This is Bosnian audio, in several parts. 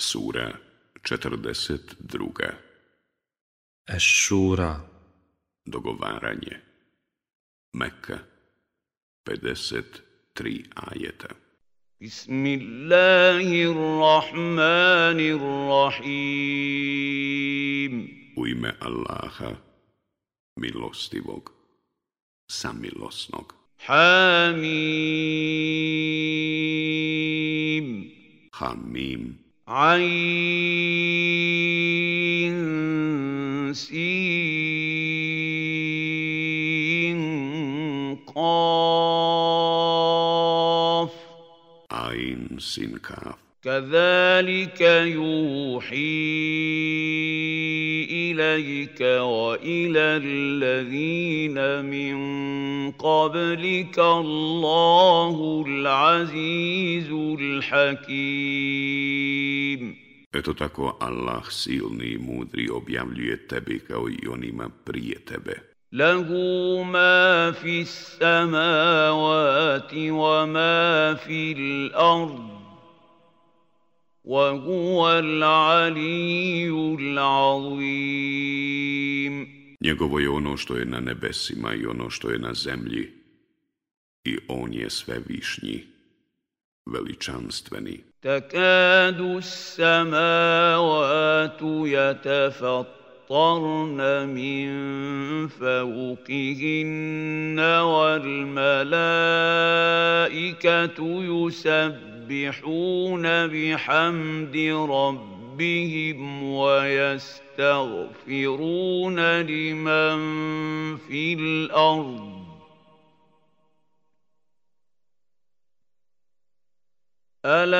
Sura 42 Ešura Dogovaranje Mekka 53 ajeta Bismillahirrahmanirrahim U ime Allaha, milostivog, samilosnog. Hamim Hamim عين قاف عين سين كاف كذلك يوحي إليك وإلى الذين من قبلك الله العزيز الحكيم Eto tako Allah silni i mudri objavljuje tebe kao i onima prije tebe. Lahu ma fi samavati wa ma fi l الأرض Njegovo je ono što je na nebesima i ono što je na zemlji i on je sve višnji veličanstveni. Takadu samavatu yatafattarna min fawqihinna wal malaikatu yusabbihinna يسبحون بحمد ربهم ويستغفرون لمن في الأرض الا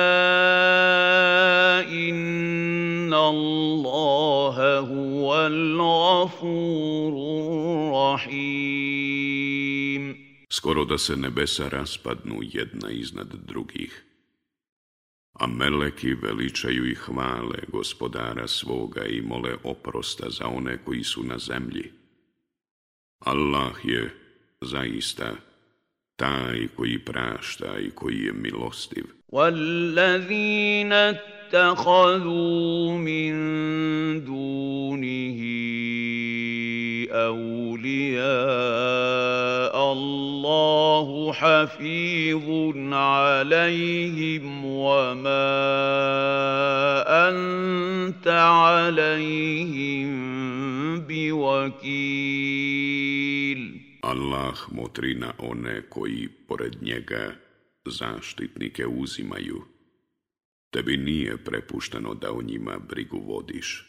ان الله هو الغفور الرحيم Skoro da se nebesa raspadnu jedna iznad drugih, A meleki veličaju i hvale gospodara svoga i mole oprosta za one koji su na zemlji. Allah je, zaista, taj koji prašta i koji je milostiv. وَالَّذِينَ اتَّخَذُوا مِن دُونِهِ أَوْلِيَاءَ Allahu hafizun alayhim wa ma anta alayhim biwakil Allah motrina one koji pored njega zaštitnike uzimaju tebi nije prepušteno da o njima brigu vodiš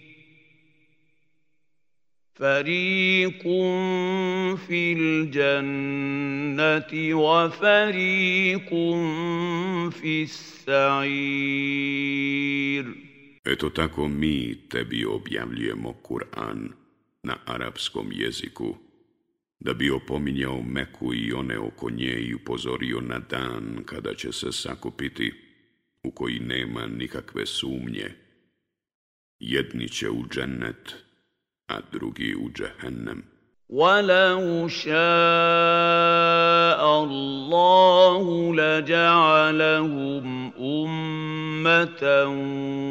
فَرِيقٌ فِي الْجَنَّةِ وَفَرِيقٌ فِي السَّعِيرِ Eto tako mi tebi objavljujemo Kur'an na arapskom jeziku, da bi opominjao Meku i one oko nje i upozorio na dan kada će se sakupiti, u koji nema nikakve sumnje. Jedni će u džennet, a drugi u džehennem. ولو شاء الله لجعلهم امه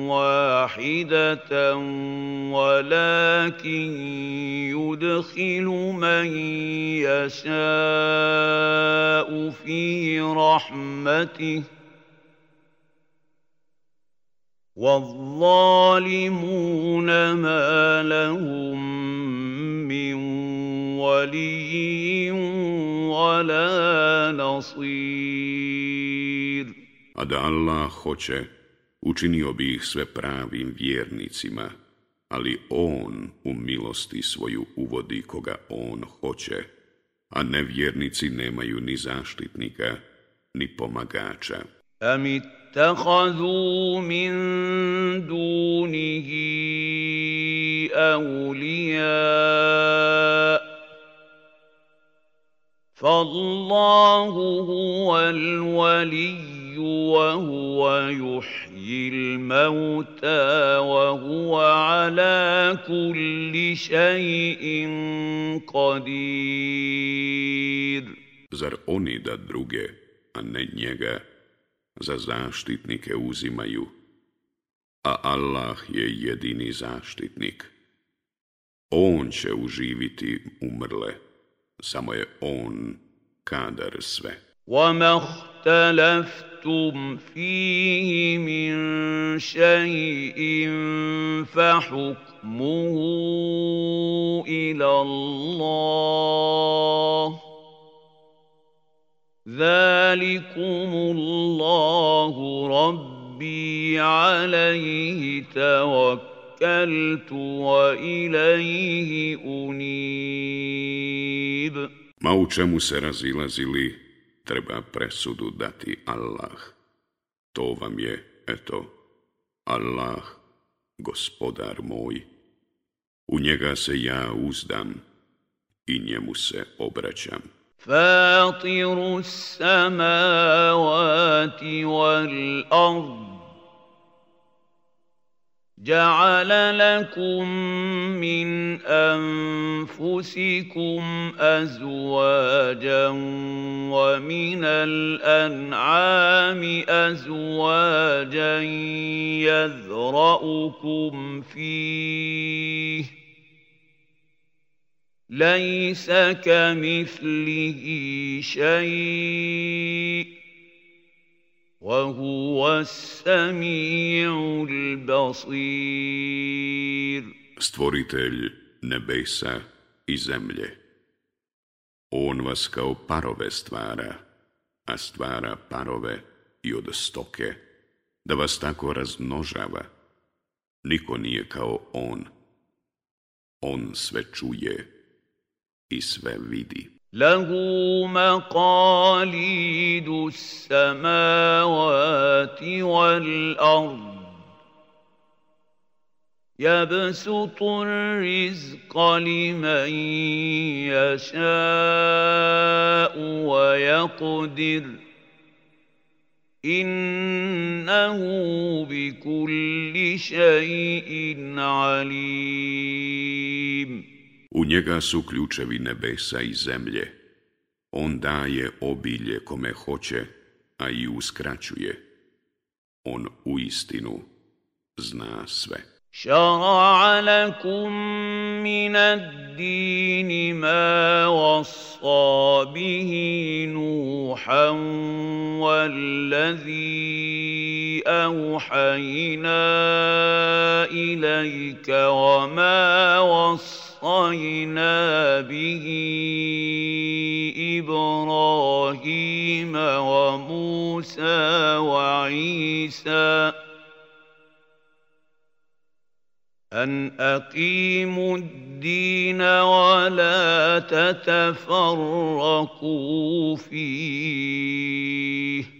واحده ولكن يدخل من يشاء في رحمته والظالمون ما لهم من ولي ولا نصير A da Allah hoće, učinio bi ih sve pravim vjernicima, ali On u milosti svoju uvodi koga On hoće, a nevjernici nemaju ni zaštitnika, ni pomagača. Amit اتخذوا من دونه اولياء فالله هو الولي وهو يحيي الموتى وهو على كل شيء قدير Zar oni da druge, a ne njega, za zaštitnike uzimaju, a Allah je jedini zaštitnik. On će uživiti umrle, samo je On kadar sve. وَمَخْتَلَفْتُمْ فِيهِ مِنْ شَيْءٍ فَحُكْمُهُ إِلَى اللَّهِ Zalikumu Allahu Rabbi alaihi tavakkaltu wa ilaihi unib. Ma u čemu se razilazili, treba presudu dati Allah. To vam je, eto, Allah, gospodar moj. U njega se ja uzdam i njemu se obraćam. فاطر السماوات والارض جعل لكم من انفسكم ازواجا ومن الانعام ازواجا يذرأكم فيه ليس كمثله شيء وهو السميع البصير Stvoritelj nebesa i zemlje. On vas kao parove stvara, a stvara parove i od stoke, da vas tako raznožava. Niko nije kao on. On sve čuje. i sve vidi. له مقاليد السماوات والأرض يبسط الرزق لمن يشاء ويقدر إنه بكل شيء عليم njega su ključevi nebesa i zemlje. On daje obilje kome hoće, a i uskraćuje. On u istinu zna sve. شَرَعَ لَكُم مِّنَ الدِّينِ مَا وَصَّى بِهِ نُوحًا وَالَّذِي أَوْحَيْنَا إِلَيْكَ وَمَا وَصَّى وَوَصَّيْنَا بِهِ إِبْرَاهِيمَ وَمُوسَى وَعِيسَى أن أقيموا الدين ولا تتفرقوا فيه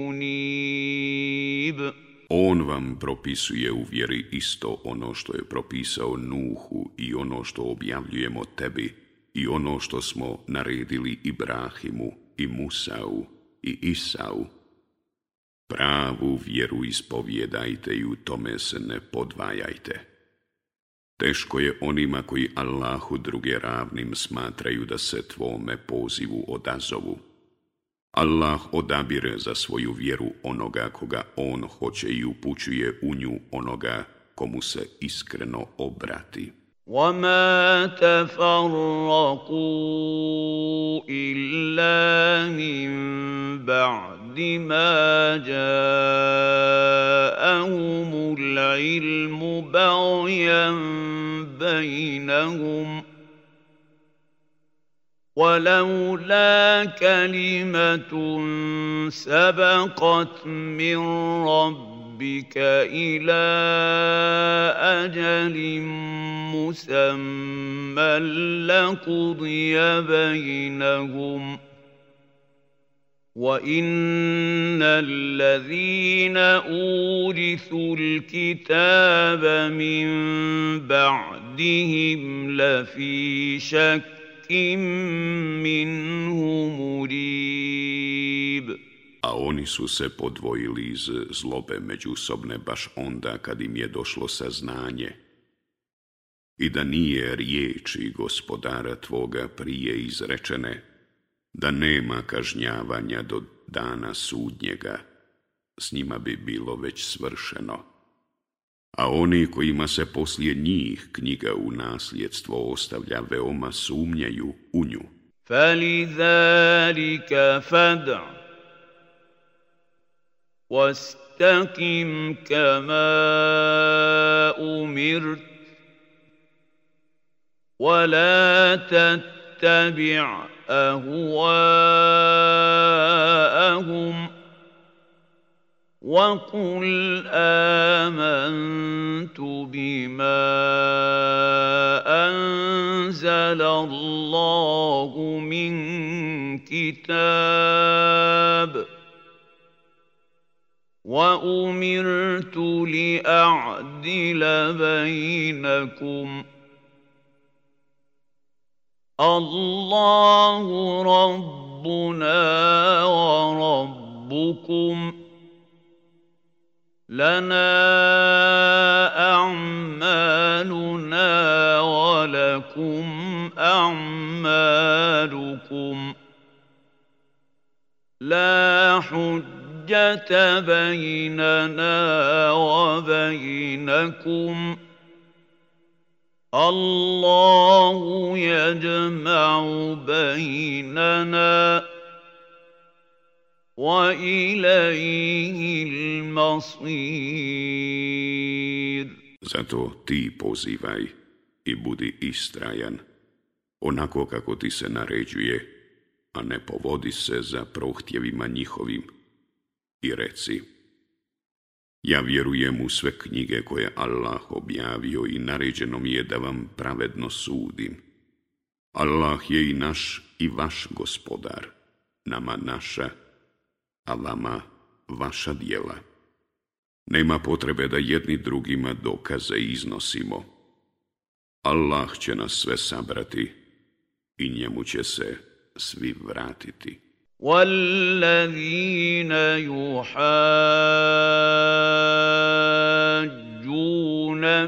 On vam propisuje u vjeri isto ono što je propisao Nuhu i ono što objavljujemo tebi i ono što smo naredili Ibrahimu i Musau i Isau. Pravu vjeru ispovjedajte i u tome se ne podvajajte. Teško je onima koji Allahu druge ravnim smatraju da se tvome pozivu odazovu. Allah odabire za svoju vjeru onoga koga on hoće i upućuje u nju onoga komu se iskreno obrati. وما تفرقوا إلا من بعد ما جاءهم العلم بغيا بينهم ولولا كلمة سبقت من ربك إلى أجل مسمى لقضي بينهم ۖ وان الذين اورثوا الكتاب من بعدهم لفي شك minhu murib. A oni su se podvojili iz zlobe međusobne baš onda kad im je došlo saznanje. I da nije riječi gospodara tvoga prije izrečene, da nema kažnjavanja do dana sudnjega, s njima bi bilo već svršeno. A oni kojima se poslije njih knjiga u nasljedstvo ostavlja veoma sumnjaju u nju. فَلِذَلِكَ فَدْعَ وَاسْتَكِمْ كَمَا أُمِرْتَ ولا تتبع أهواءهم وقل آمنت بما أنزل الله من كتاب وأمرت لأعدل بينكم الله ربنا وربكم ۖ لنا اعمالنا ولكم اعمالكم لا حجه بيننا وبينكم الله يجمع بيننا Zato ti pozivaj i budi istrajan, onako kako ti se naređuje, a ne povodi se za prohtjevima njihovim, i reci, ja vjerujem u sve knjige koje Allah objavio i naređeno mi je da vam pravedno sudim. Allah je i naš i vaš gospodar, nama naša, a vama vaša dijela. Nema potrebe da jedni drugima dokaze iznosimo. Allah će nas sve sabrati i njemu će se svi vratiti. وَالَّذِينَ يُحَاجُّونَ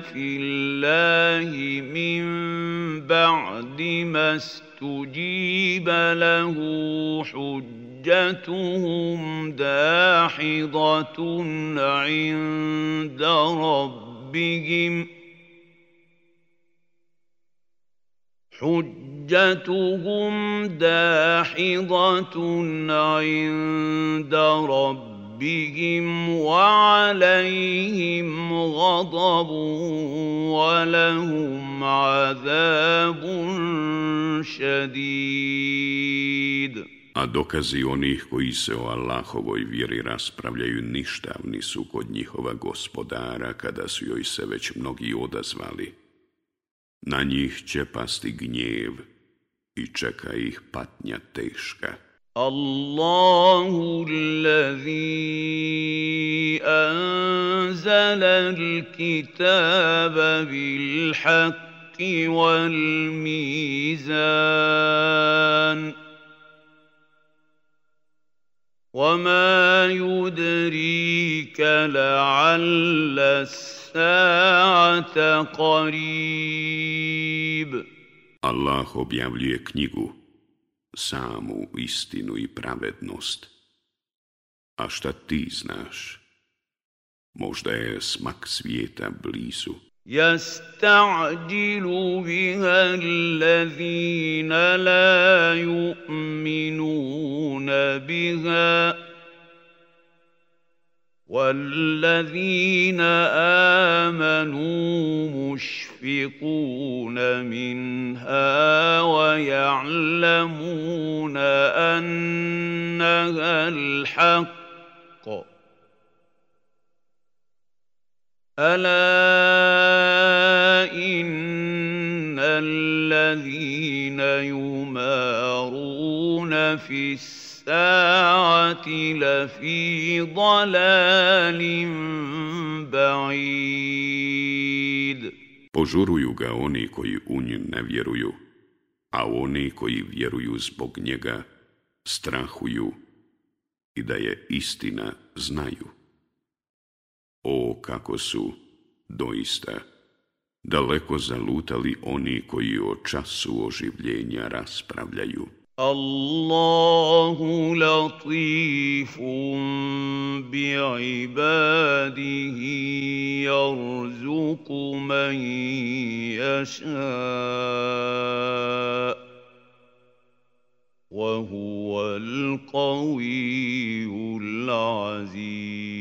فِي اللَّهِ مِنْ بَعْدِ مَا اسْتُجِيبَ لَهُ حُجَّةً حجتهم داحضة عند ربهم حجتهم داحضة عند ربهم بهم وعليهم غضب ولهم عذاب شديد dokazi onih koji se o Allahovoj vjeri raspravljaju ništavni su kod njihova gospodara kada su joj se već mnogi odazvali. Na njih će pasti gnjev i čeka ih patnja teška. Allahu allazi anzala alkitaba bilhaqqi walmizan. Allahu وَمَا يُدْرِيكَ لَعَلَّ السَّاعَةَ قَرِيبٌ Allah objavljuje knjigu, samu istinu i pravednost. A šta ti znaš? Možda je smak svijeta blizu. يستعجل بها الذين لا يؤمنون بها والذين امنوا مشفقون منها ويعلمون انها الحق الا الذين يمارون في الساعة لفي ضلال بعيد Požuruju ga oni koji u nje ne vjeruju, a oni koji vjeruju zbog njega strahuju i da je istina znaju. O, kako su doista! daleko zalutali oni koji o času oživljenja raspravljaju. Allahu latifun bi ibadihi yarzuqu man yasha wa huwa al-qawiyyul aziz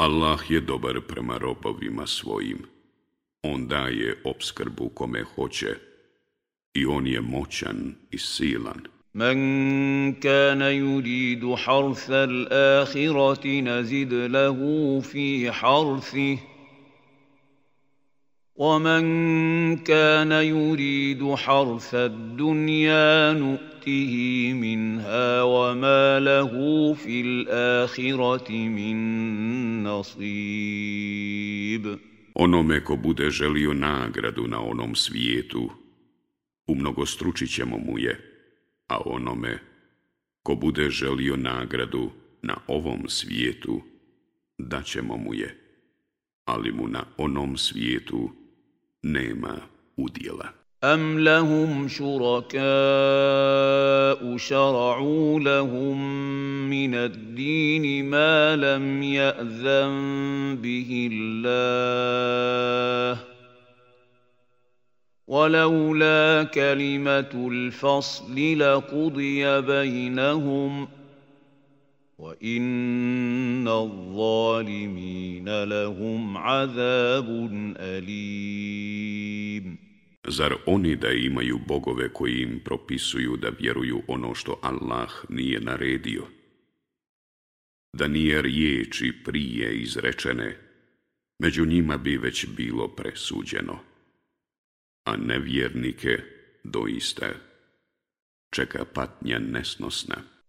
Allah je dobar prema robovima svojim. On daje obskrbu kome hoće i on je moćan i silan. Man kana yuridu harfa al-akhirati nazid lahu fi harfihi ومن كان يريد حرث الدنيا نؤته منها وما له في الآخرة من نصيب Onome ko bude želio nagradu na onom svijetu, umnogostručit ćemo mu je, a onome ko bude želio nagradu na ovom svijetu, daćemo mu je, ali mu na onom svijetu, nema udjela. أَمْ لَهُمْ شُرَكَاءُ شَرَعُوا لَهُم مِّنَ الدِّينِ مَا لَمْ يَأْذَن بِهِ اللَّهُ ولولا كلمة الفصل لقضي بينهم وإن الظالمين لهم عذاب أليم Zar oni da imaju bogove koji im propisuju da vjeruju ono što Allah nije naredio? Da nije riječi prije izrečene, među njima bi već bilo presuđeno. A nevjernike, doista, čeka patnja nesnosna.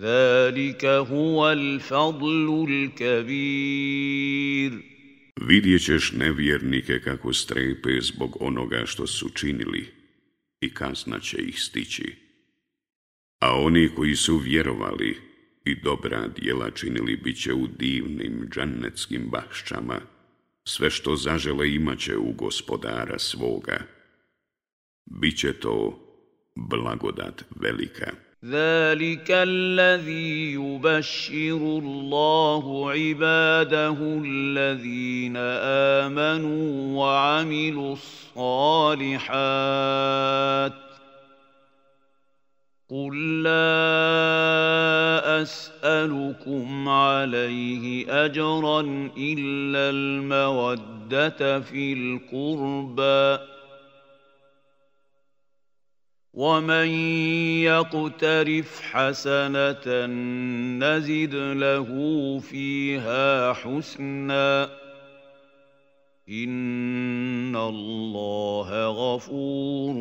Zalika huval fadlul kabir. Vidjet ćeš nevjernike kako strepe zbog onoga što su činili i kasna će ih stići. A oni koji su vjerovali i dobra dijela činili bit će u divnim džanetskim bahšćama, sve što zažele imaće u gospodara svoga. Biće to blagodat velika. ذلك الذي يبشر الله عباده الذين امنوا وعملوا الصالحات قل لا اسالكم عليه اجرا الا الموده في القربى ومن يقترف حسنة نزد له فيها حسنا إن الله غفور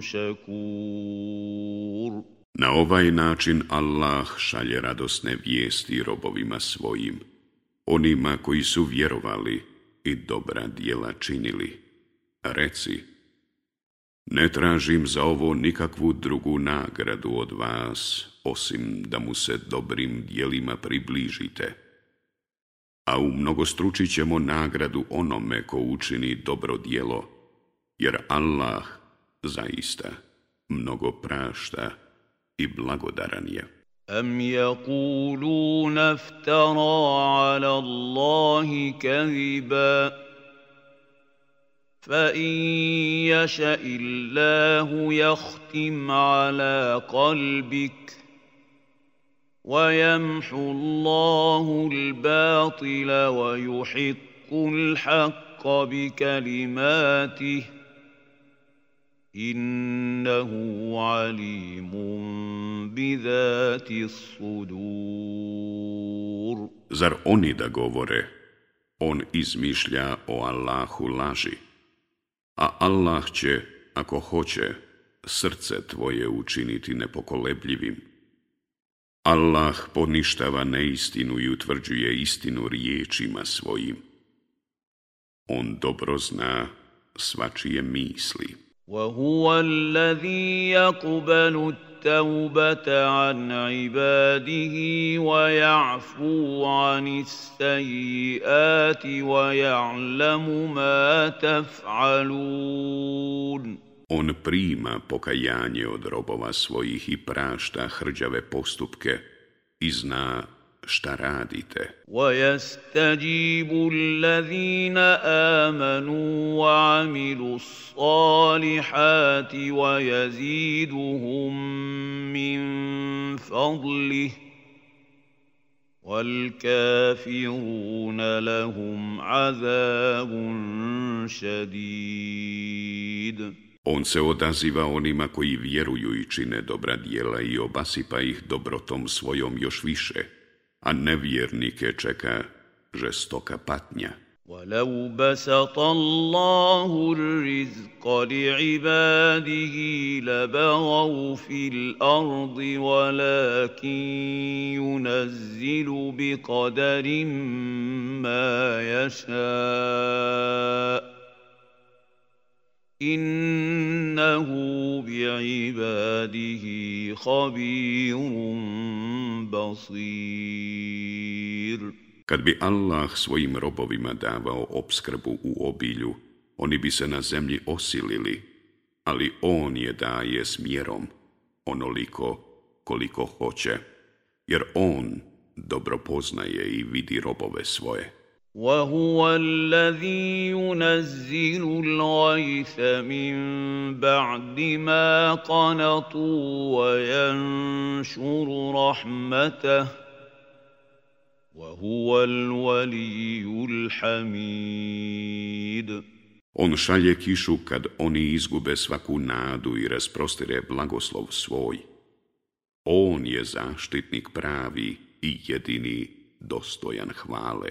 شكور Na ovaj način Allah šalje radosne vijesti robovima svojim, onima koji su vjerovali i dobra dijela činili. Reci, Ne tražim za ovo nikakvu drugu nagradu od vas, osim da mu se dobrim dijelima približite. A u mnogostručit ćemo nagradu onome ko učini dobro dijelo, jer Allah zaista mnogo prašta i blagodaran je. أَمْ يَقُولُونَ افْتَرَى عَلَى اللَّهِ كَذِبًا فإن يشأ الله يختم على قلبك ويمحو الله الباطل ويحق الحق بكلماته إنه عليم بذات الصدور Zar oni da govore, on izmišlja o Allahu laži. a Allah će, ako hoće, srce tvoje učiniti nepokolebljivim. Allah poništava neistinu i utvrđuje istinu riječima svojim. On dobro zna svačije misli. وَهُوَ الَّذِي يَقْبَلُ التَّوْبَةَ التَّوْبَةَ عَنْ عِبَادِهِ وَيَعْفُو عَنِ السَّيِّئَاتِ وَيَعْلَمُ مَا تَفْعَلُونَ On prima pokajanje od robova svojih i prašta hrđave postupke i zna šta radite. وَيَسْتَجِيبُ الَّذِينَ آمَنُوا وَعَمِلُوا الصَّالِحَاتِ وَيَزِيدُهُمْ مِنْ فَضْلِهِ وَالْكَافِرُونَ لَهُمْ عَذَابٌ شَدِيدٌ On se odaziva onima koji vjeruju i čine dobra dijela i obasipa ih dobrotom svojom još više – a nevjernike čeka žestoka patnja. ولو بسط الله الرزق لعباده لبغوا في الارض ولكن ينزل بقدر ما يشاء innahu bi ibadihi khabirun basir kad bi allah svojim robovima davao obskrbu u obilju oni bi se na zemlji osilili ali on je daje s mjerom onoliko koliko hoće jer on dobro poznaje i vidi robove svoje وهو الذي ينزل الغيث من بعد ما قنطوا وينشر رحمته وهو الولي الحميد On šalje kišu kad oni izgube svaku nadu i rasprostire blagoslov svoj. On je zaštitnik pravi i jedini dostojan hvale.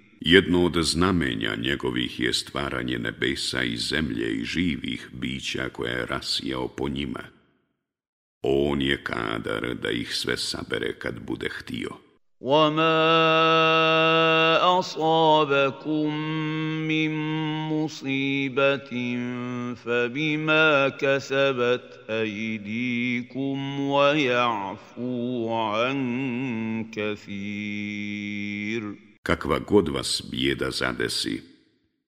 Jedno od znamenja njegovih je stvaranje nebesa i zemlje i živih bića koje je rasijao po njima. On je kadar da ih sve sabere kad bude htio. وَمَا أَصَابَكُم مِّن مُّصِيبَةٍ فَبِمَا كَسَبَتْ أَيْدِيكُمْ وَيَعْفُو عَن كَثِيرٍ kakva god vas bjeda zadesi,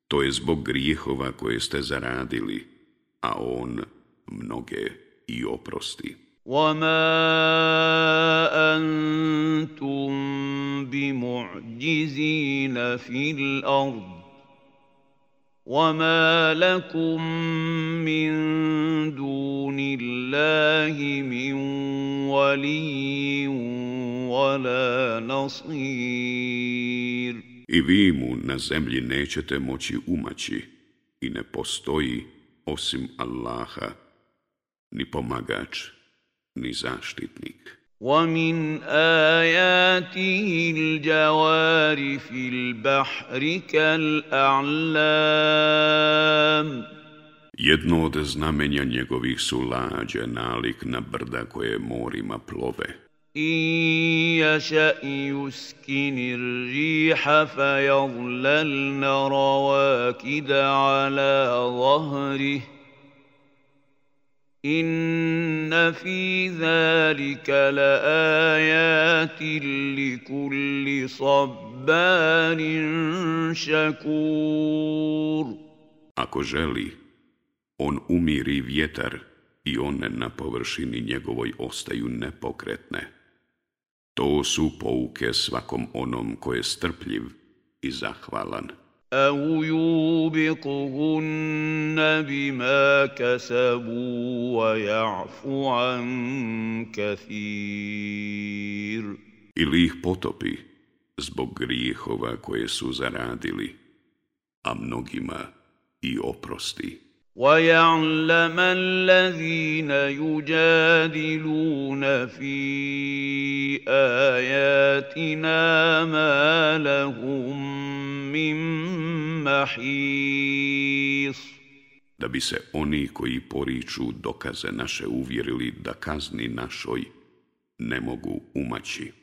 to je zbog grijehova koje ste zaradili, a on mnoge i oprosti. وَمَا أَنْتُمْ بِمُعْجِزِينَ فِي الْأَرْضِ وَمَا لَكُمْ مِنْ دُونِ اللَّهِ مِنْ وَلِيٍّ وَلَا نَصِيرٍ I vi mu na zemlji nećete moći umaći i ne postoji osim Allaha ni pomagač ni zaštitnik. ومن آياته الجوار في البحر كالأعلام Jedno od znamenja njegovih su lađe nalik na brda koje morima plove. يشأ يسكن الريح فيظللن رواكد على ظهره Inna fi zalika la ajatin li kulli sabbanin šakur. Ako želi, on umiri vjetar i one na površini njegovoj ostaju nepokretne. To su pouke svakom onom koje je strpljiv i zahvalan. أو يوبقهن بما كسبوا ويعفو عن كثير Ili ih potopi zbog grijehova koje su zaradili, a mnogima i oprosti. ويعلم الذين يجادلون في آياتنا ما لهم من محيص da bi se oni koji poriču dokaze naše uvjerili da kazni našoj ne mogu umaći.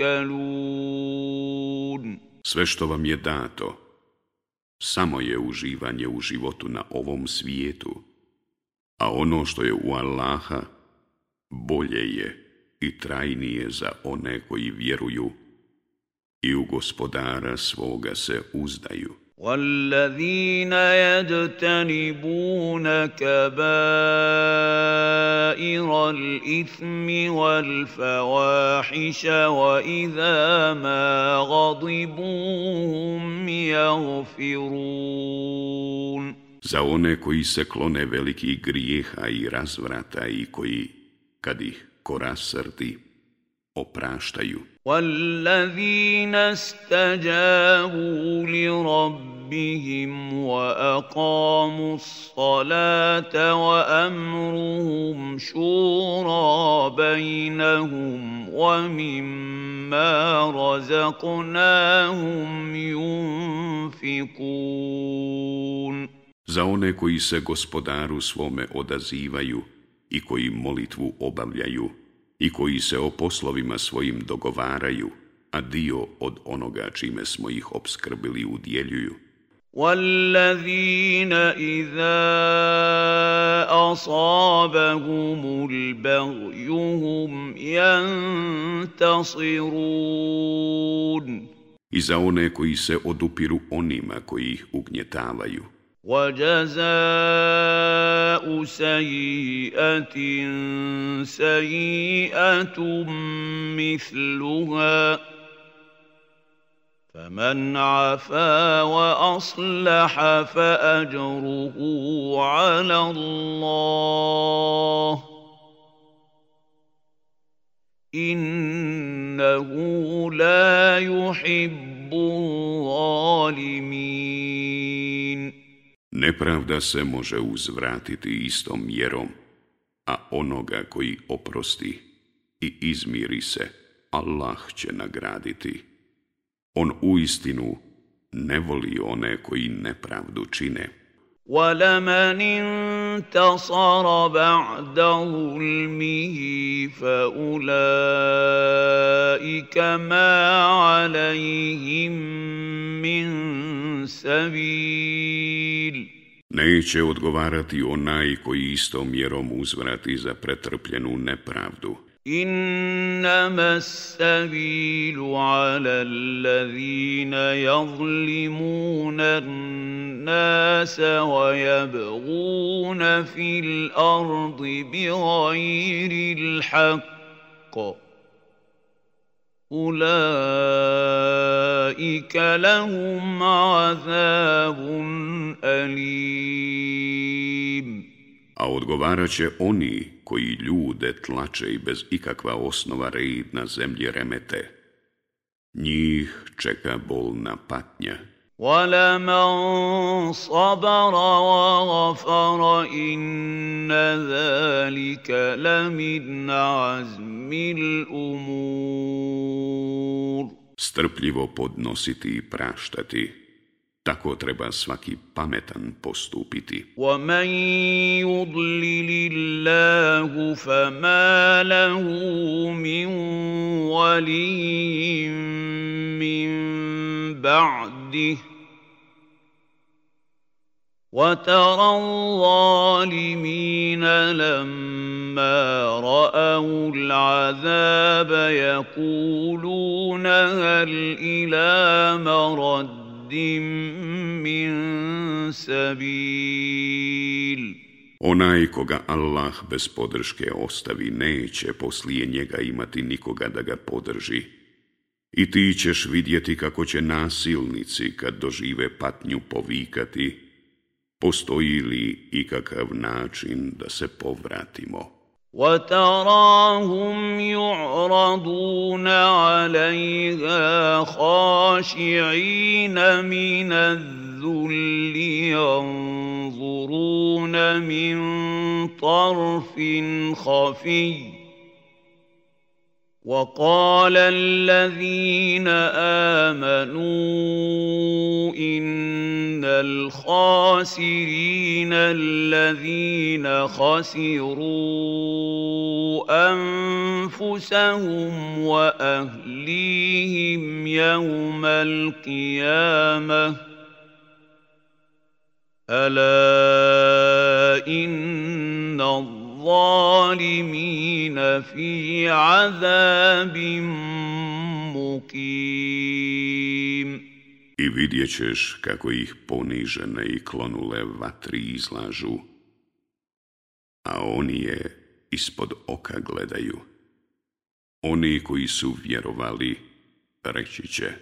تَأْكَلُونَ Sve što vam je dato, samo je uživanje u životu na ovom svijetu, a ono što je u Allaha, bolje je i trajnije za one koji vjeruju i u gospodara svoga se uzdaju. والذين يجتنبون كبائر الاثم والفواحش واذا ما غضبوا هم يغفرون Za one koji se klone velikih grijeha i razvrata i koji, kad ih ko rasrdi, opraštaju. والذين استجابوا لربهم واقاموا الصلاه وامرهم شورى بينهم ومما رزقناهم ينفقون Za one koji se gospodaru svome odazivaju i koji molitvu obavljaju, i koji se o poslovima svojim dogovaraju, a dio od onoga čime smo ih obskrbili udjeljuju. وَالَّذِينَ إِذَا أَصَابَهُمُ الْبَغْيُ هُمْ يَنْتَصِرُونَ I za one koji se odupiru onima koji ih ugnjetavaju. وجزاء سيئه سيئه مثلها فمن عفا واصلح فاجره على الله انه لا يحب الظالمين Nepravda se može uzvratiti istom mjerom, a onoga koji oprosti i izmiri se, Allah će nagraditi. On u istinu ne voli one koji nepravdu čine. ولمن انتصر بعد ظلمه فاولئك ما عليهم من سبيل Neće odgovarati onaj koji istom mjerom uzvrati za pretrpljenu nepravdu. Innama s-sabilu ala allazina yazlimuna nasa wa yabguna fil ardi bi ghayri l-haqqa ulaika lahum azabun alim. A odgovarat će oni koji ljude tlače i bez ikakva osnova reid na zemlji remete. Njih čeka bolna patnja. ولمن صبر وغفر إن ذلك لمن عزم الأمور Strpljivo podnositi i praštati. Tako treba svaki pametan postupiti. وَمَنْ يُضْلِلِ اللَّهُ فَمَا لَهُ مِنْ وَلِيٍّ مِنْ بَعْدِ وعده وترى الظالمين لما راوا العذاب يقولون هل الى مرد من سبيل Onaj koga Allah bez podrške ostavi neće poslije njega imati nikoga da ga podrži. I ti ćeš vidjeti kako će nasilnici, kad dožive patnju, povikati, postoji li ikakav način da se povratimo. وَتَرَاهُمْ يُعْرَضُونَ عَلَيْهَا خَاشِعِينَ مِنَ الذُّلِّ يَنْظُرُونَ مِنْ طَرْفٍ خَفِيٍّ وقال الذين امنوا ان الخاسرين الذين خسروا انفسهم واهليهم يوم القيامه الا ان الظالمين zalimina fi azabim mukim. I vidjet ćeš kako ih ponižene i klonule vatri izlažu, a oni je ispod oka gledaju. Oni koji su vjerovali, reći će,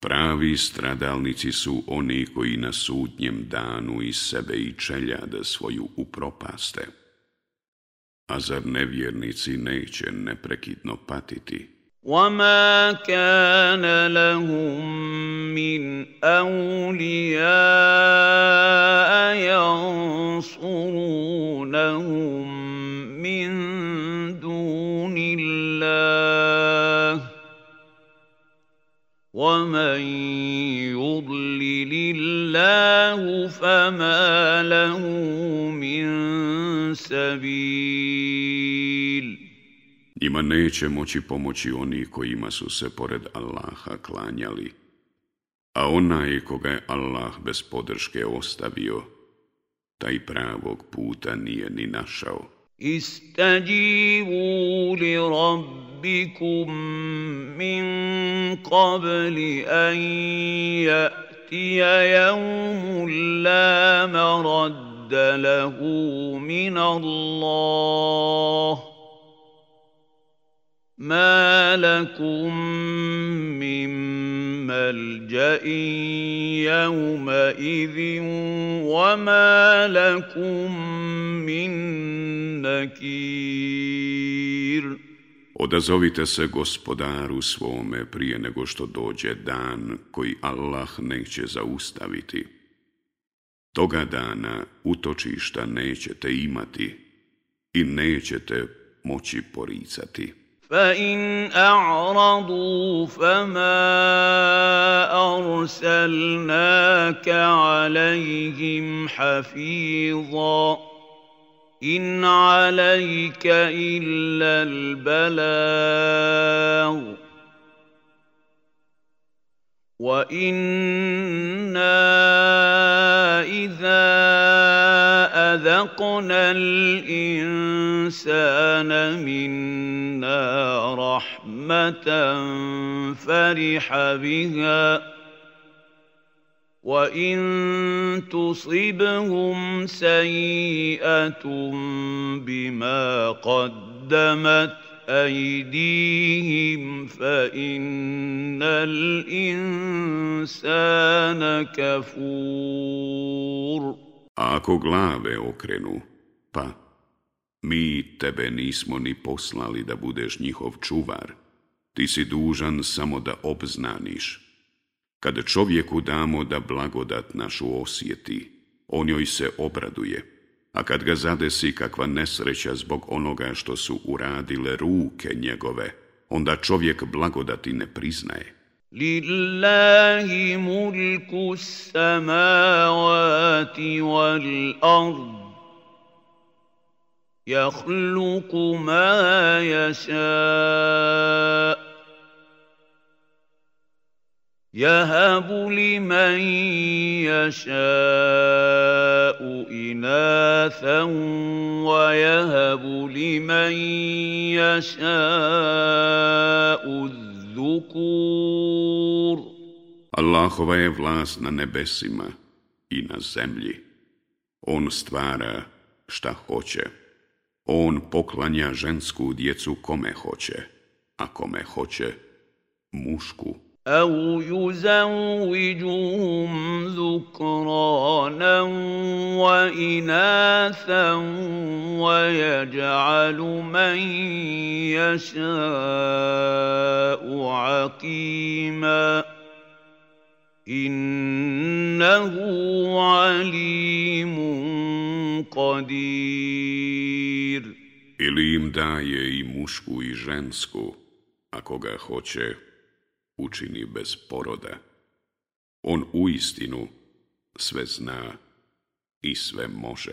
pravi stradalnici su oni koji na sudnjem danu i sebe i čeljade svoju upropaste. propaste. A zar nevjernici neće neprekidno patiti? وما كان لهم من اولياء ينصرونهم من دون الله ومن يضلل الله فما له من sabil. Njima neće moći pomoći oni kojima su se pored Allaha klanjali, a onaj koga je Allah bez podrške ostavio, taj pravog puta nije ni našao. Istajibu li rabbikum min qabli an ya'tiya yawmun la maradda radda lahu min Allah Ma lakum min malja'in yawma idhin wa ma lakum min nakir Odazovite se gospodaru svome prije nego što dođe dan koji Allah neće zaustaviti Toga dana utočišta nećete imati i nećete moći poricati. فَإِنْ أَعْرَضُوا فَمَا أَرْسَلْنَاكَ عَلَيْهِمْ حَفِيظًا إِنْ عَلَيْكَ إِلَّا الْبَلَاغُ وانا اذا اذقنا الانسان منا رحمه فرح بها وان تصبهم سيئه بما قدمت أيديهم فإن الإنسان كفور Ako glave okrenu, pa mi tebe nismo ni poslali da budeš njihov čuvar, ti si dužan samo da obznaniš. Kad čovjeku damo da blagodat našu osjeti, on joj se obraduje a kad ga zadesi kakva nesreća zbog onoga što su uradile ruke njegove, onda čovjek blagodati ne priznaje. Lillahi mulku samavati wal ard, jahluku ma jasa'a. Jahabu li man jaša'u inathan wa jahabu li man jaša'u dhukur. Allahova je vlast na nebesima i na zemlji. On stvara šta hoće. On poklanja žensku djecu kome hoće, a kome hoće mušku djecu. أو يزوجهم ذكرانا وإناثا ويجعل من يشاء عقيما إنه عليم قدير إليم داية daje i mušku i žensku, ako učini bez poroda. On u istinu sve zna i sve može.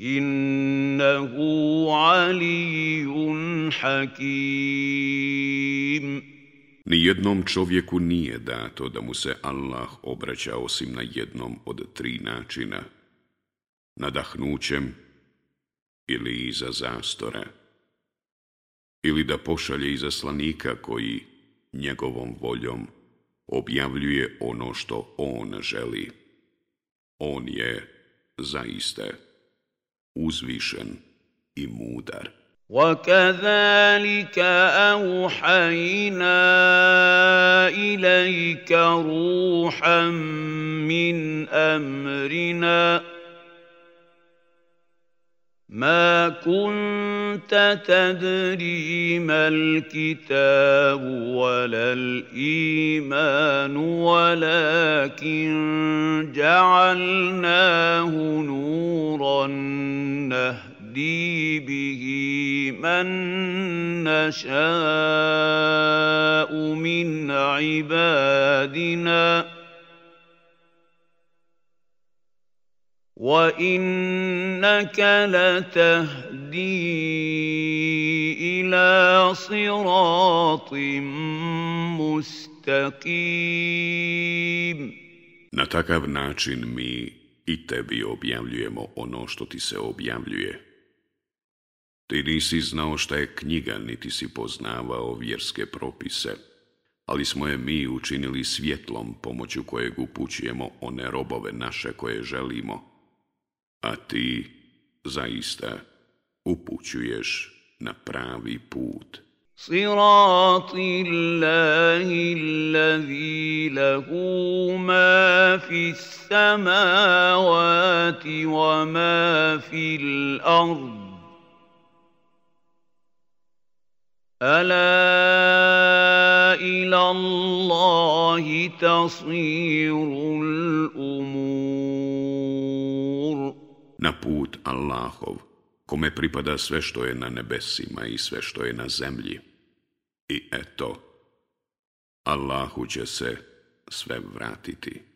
Innehu aliyun hakim. Nijednom čovjeku nije dato da mu se Allah obraća osim na jednom od tri načina. Nadahnućem ili iza zastora. Ili da pošalje iza slanika koji njegovom voljom objavljuje ono što on želi. On je zaista. uzvišen i mudar. وكذلك اوحينا اليك روحا من امرنا ما كنت تدري ما الكتاب ولا الايمان ولكن جعلناه نورا نهدي به من نشاء من عبادنا وَإِنَّكَ لَتَهْدِي إِلَى صِرَاطٍ مُسْتَقِيمٍ Na takav način mi i tebi objavljujemo ono što ti se objavljuje. Ti nisi znao šta je knjiga, niti si poznavao vjerske propise, ali smo je mi učinili svjetlom pomoću kojeg upućujemo one robove naše koje želimo – a ti zaista upućuješ na pravi put. صراط الله الذي له ما في السماوات وما في الأرض ألا إلى الله تصير الأمور na put Allahov, kome pripada sve što je na nebesima i sve što je na zemlji. I eto, Allahu će se sve vratiti.